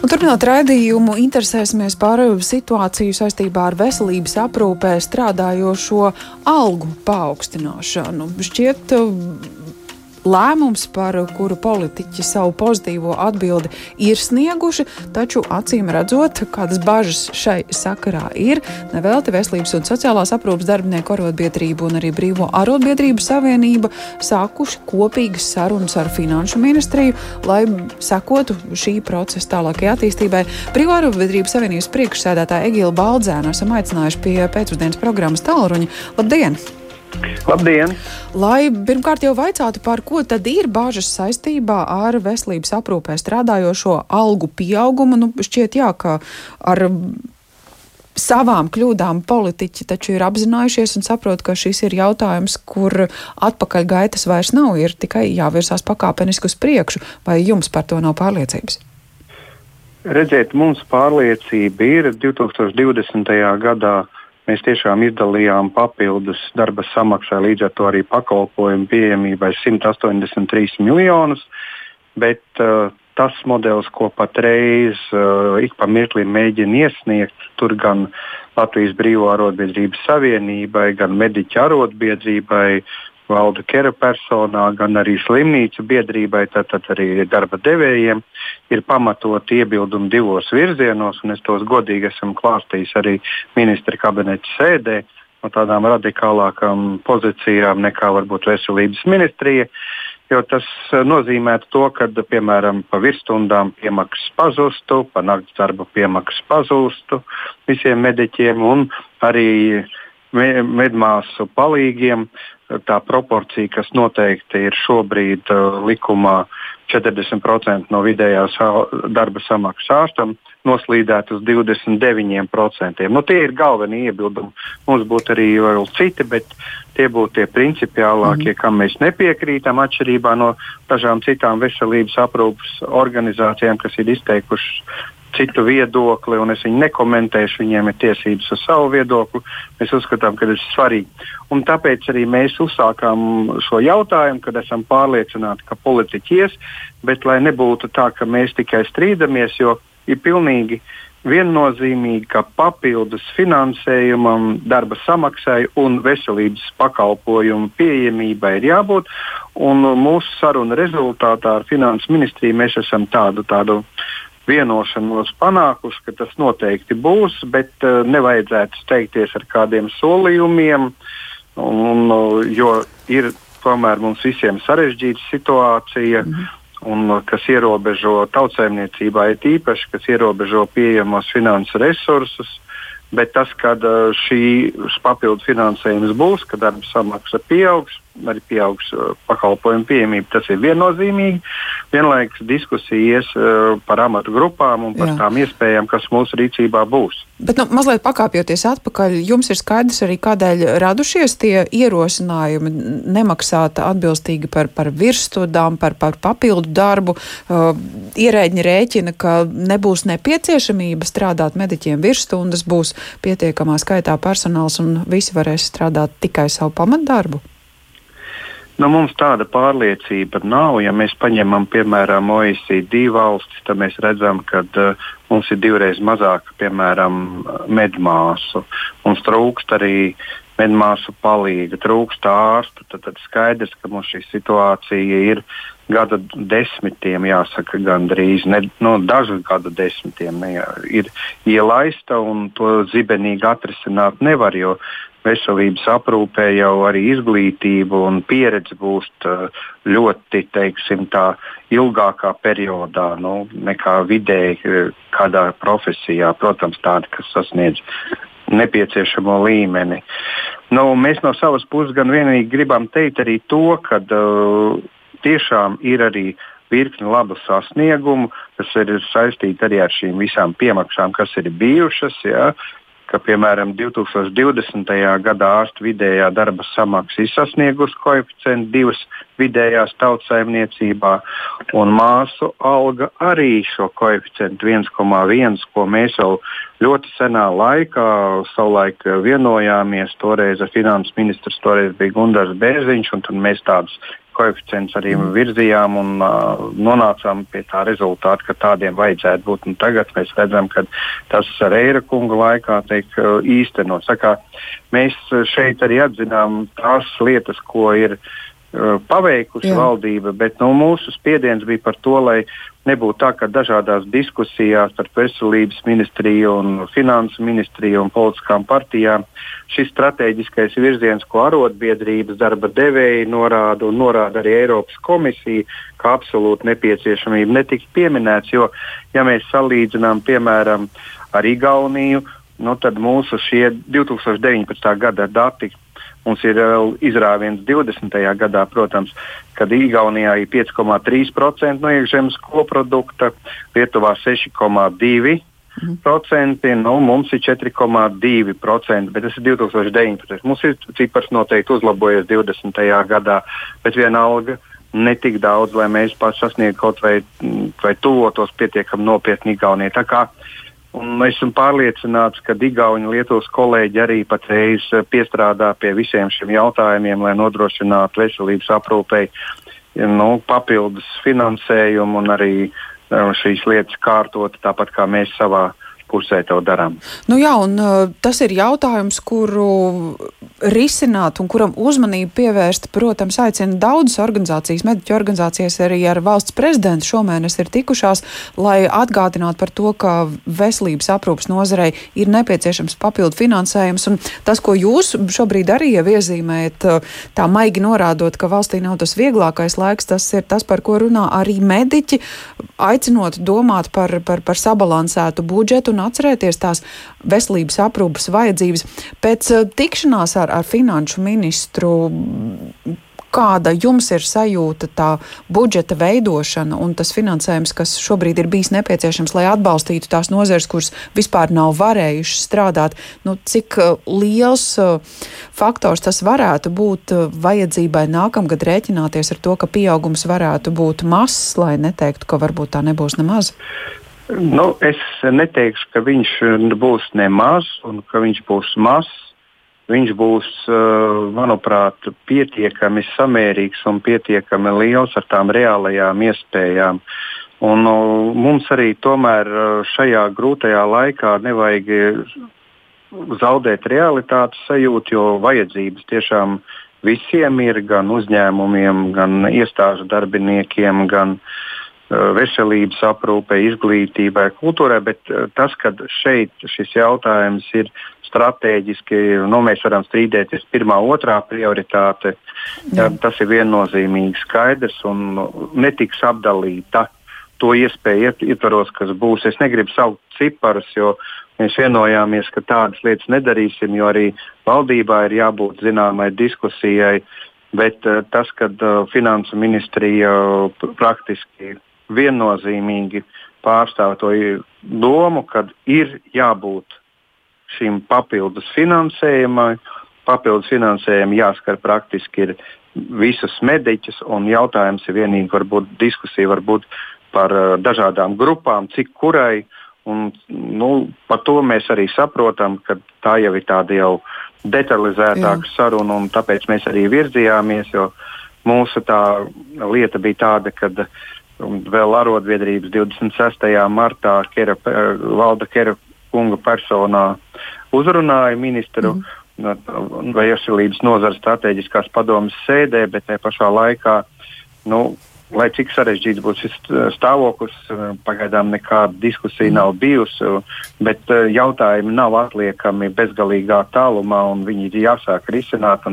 Un turpinot raidījumu, interesēsimies par situāciju saistībā ar veselības aprūpē strādājošo algu paaugstināšanu. Šķiet, lēmums, par kuru politiķi savu pozitīvo atbildi ir snieguši, taču acīm redzot, kādas bažas šai sakarā ir. Nevelti Veselības un sociālās aprūpas darbinieku arotbiedrība un arī Brīvo arotbiedrību savienība sākuši kopīgas sarunas ar Finanšu ministriju, lai sekotu šī procesa tālākajai attīstībai. Brīvo arotbiedrību savienības priekšsēdētāja Egila Baldzēna esam aicinājuši pie pēcpusdienas programmas Tālruņa. Labdien! Labdien! Lai pirmkārt jau vaicātu, par ko tad ir bāžas saistībā ar veselības aprūpē strādājošo algu pieaugumu, nu šķiet jā, ka ar savām kļūdām politiķi taču ir apzinājušies un saprot, ka šis ir jautājums, kur atpakaļ gaitas vairs nav, ir tikai jāvirsās pakāpeniski uz priekšu, vai jums par to nav pārliecības? Redziet, mums pārliecība ir 2020. gadā Mēs tiešām izdalījām papildus darba samaksai, līdz ar to arī pakalpojumu pieejamībai 183 miljonus. Bet uh, tas modelis, ko patreiz uh, ik pa mirklim mēģina iesniegt, tur gan Latvijas Brīvā arotbiedrības savienībai, gan mediķa arotbiedrībai, valda kera personā, gan arī slimnīcu biedrībai, tātad arī darba devējiem, ir pamatot iebildumi divos virzienos, un es tos godīgi esmu klāstījis arī ministra kabineta sēdē no tādām radikālākām pozīcijām nekā varbūt veselības ministrija. Jo tas nozīmētu to, ka, piemēram, pa virsstundām piemaksas pazustu, pa naktas darba piemaksas pazūstu visiem mediķiem un arī medmāsu palīgiem tā proporcija, kas noteikti ir šobrīd uh, likumā 40% no vidējās darba samaksas ārstam, noslīdēt uz 29%. Nu, tie ir galvenie iebildumi. Mums būtu arī vēl citi, bet tie būtu tie principiālākie, mm. kam mēs nepiekrītam, atšķirībā no dažām citām veselības aprūpas organizācijām, kas ir izteikušas citu viedokli, un es viņu nekomentēšu. Viņiem ir tiesības uz savu viedokli. Mēs uzskatām, ka tas ir svarīgi. Un tāpēc arī mēs uzsākām šo jautājumu, kad esam pārliecināti, ka politiķi ies, bet lai nebūtu tā, ka mēs tikai strīdamies, jo ir pilnīgi viennozīmīgi, ka papildus finansējumam, darba samaksai un veselības pakalpojumu pieejamībai ir jābūt. Un mūsu saruna rezultātā ar Finanses ministriju mēs esam tādu, tādu vienošanos panākuši, ka tas noteikti būs, bet uh, nevajadzētu steigties ar kādiem solījumiem, un, un, uh, jo ir tomēr mums visiem sarežģīta situācija. Mm -hmm. Un, uh, kas ierobežo tautsēmniecībā, ir īpaši, kas ierobežo pieejamos finansu resursus, bet tas, kad uh, šīs papildu finansējums būs, kad darba samaksa pieaugs, arī pieaugs uh, pakalpojumu pieejamība. Tas ir viennozīmīgi. Vienlaikus diskusija ies uh, par amatu grupām un par Jā. tām iespējām, kas mūsu rīcībā būs. Bet, nu, mazliet pakāpjoties atpakaļ, jums ir skaidrs arī, kādēļ radušies tie ierosinājumi nemaksāt atbilstīgi par, par virsstudām, par, par papildu darbu. Uh, ierēģi rēķina, ka nebūs nepieciešamība strādāt mediķiem virsstundas, būs pietiekamā skaitā personāls un visi varēs strādāt tikai savu pamatdarbu. Nu, mums tāda pārliecība nav. Ja mēs paņemam, piemēram, OECD valstis, tad mēs redzam, ka uh, mums ir divreiz mazāk, piemēram, medmāsu. Mums trūkst arī medmāsu palīga, trūkst ārstu. Tad, tad skaidrs, ka mums šī situācija ir gada desmitiem, jāsaka, gandrīz ne, no nu, dažu gadu desmitiem ne, ir ielaista un to zibenīgi atrisināt nevar. Jo veselības aprūpē jau arī izglītība un pieredze būst uh, ļoti teiksim, tā, ilgākā periodā nu, nekā vidēji uh, kādā profesijā. Protams, tāda, kas sasniedz nepieciešamo līmeni. Nu, mēs no savas puses gan vienīgi gribam teikt arī to, ka uh, tiešām ir arī virkni labu sasniegumu, kas ir saistīti arī ar šīm visām piemaksām, kas ir bijušas. Ja, ka, piemēram, 2020. gadā ārstu vidējā darba samaksa ir sasniegusi koeficientu divas vidējās tautsājumniecībā, un māsu alga arī šo koeficientu 1,1, ko mēs jau ļoti senā laikā savulaik vienojāmies. Toreiz finanses ministrs toreiz bija Gunārs Bērziņš, un mēs tādus koeficients arī mm. virzījām un uh, nonācām pie tā rezultāta, ka tādiem vajadzētu būt. Un tagad mēs redzam, ka tas ar Eira kunga laikā tiek uh, īstenots. Mēs šeit arī atzinām tās lietas, ko ir uh, paveikusi Jā. valdība, bet nu, mūsu spiediens bija par to, lai nebūtu tā, ka dažādās diskusijās starp veselības ministriju un finansu ministriju un politiskām partijām šis strateģiskais virziens, ko arotbiedrības darba devēji norāda un norāda arī Eiropas komisija, kā absolūti nepieciešamība, netika pieminēts. Jo, ja mēs salīdzinām, piemēram, ar Igauniju, nu, tad mūsu šie 2019. gada dati Mums ir vēl izrāviens 20. gadā, protams, kad Igaunijā ir 5,3% no iekšzemes koprodukta, Lietuvā 6,2%. Mhm. Procenti, nu, mums ir 4,2%, bet tas ir 2019. Mums ir cipars noteikti uzlabojies 20. gadā, bet vienalga ne tik daudz, lai mēs sasniegtu kaut vai, vai tuvotos pietiekami nopietni Igaunijai. Uh, Un esmu pārliecināts, ka Igauni un Lietuvas kolēģi arī patreiz eh, piestrādā pie visiem šiem jautājumiem, lai nodrošinātu veselības aprūpei nu, papildus finansējumu un arī eh, šīs lietas kārtot tāpat kā mēs savā pusē to darām. Nu jā, un uh, tas ir jautājums, kuru risināt un kuram uzmanību pievērst, protams, aicina daudzas organizācijas, mediķu organizācijas arī ar valsts prezidentu šomēnes ir tikušās, lai atgādinātu par to, ka veselības aprūpas nozarei ir nepieciešams papildu finansējums. Un tas, ko jūs šobrīd arī jau iezīmējat, uh, tā maigi norādot, ka valstī nav tas vieglākais laiks, tas ir tas, par ko runā arī mediķi, aicinot domāt par, par, par sabalansētu budžetu un atcerēties tās veselības aprūpas vajadzības. Pēc eh, tikšanās ar, ar finanšu ministru kāda jums ir sajūta tā budžeta veidošana un tas finansējums, kas šobrīd ir bijis nepieciešams, lai atbalstītu tās nozeres, kuras vispār nav varējušas strādāt, nu, cik uh, liels uh, faktors tas varētu būt vajadzībai nākamgad rēķināties ar to, ka pieaugums varētu būt mazs, lai neteiktu, ka varbūt tā nebūs nemaz? Nu, es neteikšu, ka viņš būs nemaz un ka viņš būs mazs. Viņš būs, eh, manuprāt, pietiekami samērīgs un pietiekami liels ar tām reālajām iespējām. Un, nu, mums arī tomēr eh, šajā grūtajā laikā nevajag zaudēt realitātes sajūtu, jo vajadzības tiešām visiem ir gan uzņēmumiem, gan iestāžu darbiniekiem, gan uh, Eh, veselības aprūpei, izglītībai, kultūrai, bet eh, tas, ka šeit šis jautājums ir strateģiski, nu, mēs varam strīdēties pirmā, otrā prioritāte, ja, tas ir viennozīmīgi skaidrs un netiks apdalīta to iespēju ietvaros, kas būs. Es negribu saukt ciparus, jo mēs vienojāmies, ka tādas lietas nedarīsim, jo arī valdībā ir jābūt zināmai diskusijai. Bet uh, tas, ka uh, finansu ministrija uh, praktiski viennozīmīgi pārstāv to domu, ka ir jābūt šim papildus finansējumam. Papildus finansējumi jāskar praktiski ir visus mediķus, un jautājums ir vienīgi varbūt diskusija varbūt par uh, dažādām grupām, cik kurai. Un, nu, par to mēs arī saprotam, ka tā jau ir tāda jau detalizētāka Jā. saruna, un tāpēc mēs arī virzījāmies. Mūsu tā lieta bija tāda, ka uh, un vēl arotbiedrības 26. martā Kera, valda Kera kunga personā uzrunāja ministru mm. veselības nozara strateģiskās padomas sēdē, bet tajā pašā laikā, nu, lai cik sarežģīts būs šis stāvoklis, pagaidām nekāda diskusija mm. nav bijusi, bet jautājumi nav atliekami bezgalīgā tālumā un viņi ir jāsāk risināt.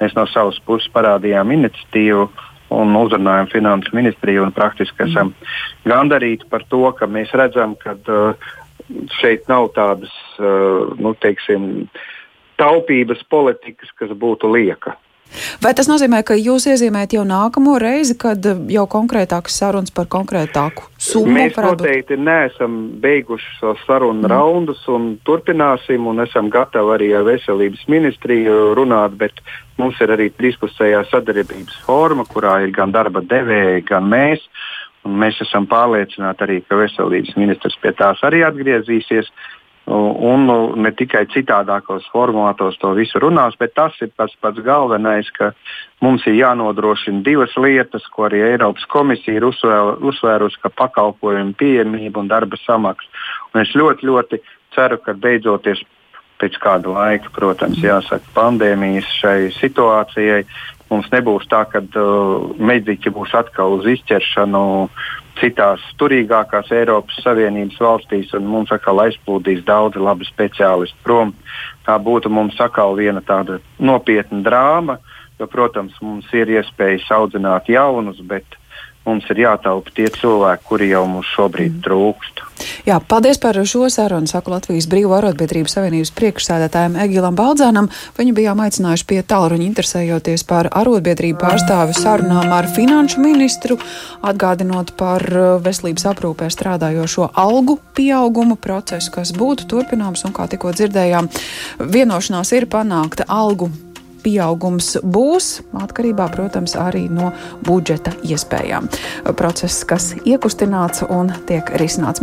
Mēs no savas puses parādījām iniciatīvu un uzrunājam finansu ministriju un praktiski esam gandarīti par to, ka mēs redzam, ka uh, šeit nav tādas uh, nu, teiksim, taupības politikas, kas būtu lieka. Vai tas nozīmē, ka jūs iezīmējat jau nākamo reizi, kad jau konkrētākas sarunas par konkrētāku summu? Mēs noteikti neesam beiguši šo sarunu mm. raundus un turpināsim, un esam gatavi arī ar veselības ministriju runāt, bet mums ir arī trīspusējā sadarbības forma, kurā ir gan darba devēji, gan mēs. Mēs esam pārliecināti arī, ka veselības ministrs pie tās arī atgriezīsies. Un ne tikai citādākos formātos to visu runās, bet tas ir tas pats galvenais, ka mums ir jānodrošina divas lietas, ko arī Eiropas komisija ir uzsvērusi, ka pakalpojumu pieejamība un darba samaksa. Un es ļoti, ļoti ceru, ka beidzoties pēc kāda laika, protams, jāsaka, pandēmijas šai situācijai, mums nebūs tā, ka uh, mediķi būs atkal uz izķeršanu citās turīgākās Eiropas Savienības valstīs, un mums atkal aizplūdīs daudzi labi speciālisti prom. Tā būtu mums atkal viena tāda nopietna drāma, jo, protams, mums ir iespējas audzināt jaunus, bet mums ir jātaupa tie cilvēki, kuri jau mums šobrīd mm. trūkst. Jā, paldies par šo sarunu, saku Latvijas Brīvā arotbiedrības savienības priekšsēdētājiem Egilam Baldzānam. Viņu bijām aicinājuši pie tālruņa interesējoties par arotbiedrību pārstāvi sarunām ar finanšu ministru, atgādinot par uh, veselības aprūpē strādājošo algu pieaugumu procesu, kas būtu turpināms un, kā tikko dzirdējām, vienošanās ir panākta algu pieaugums būs atkarībā, protams, arī no budžeta iespējām. Process, kas iekustināts un tiek risināts.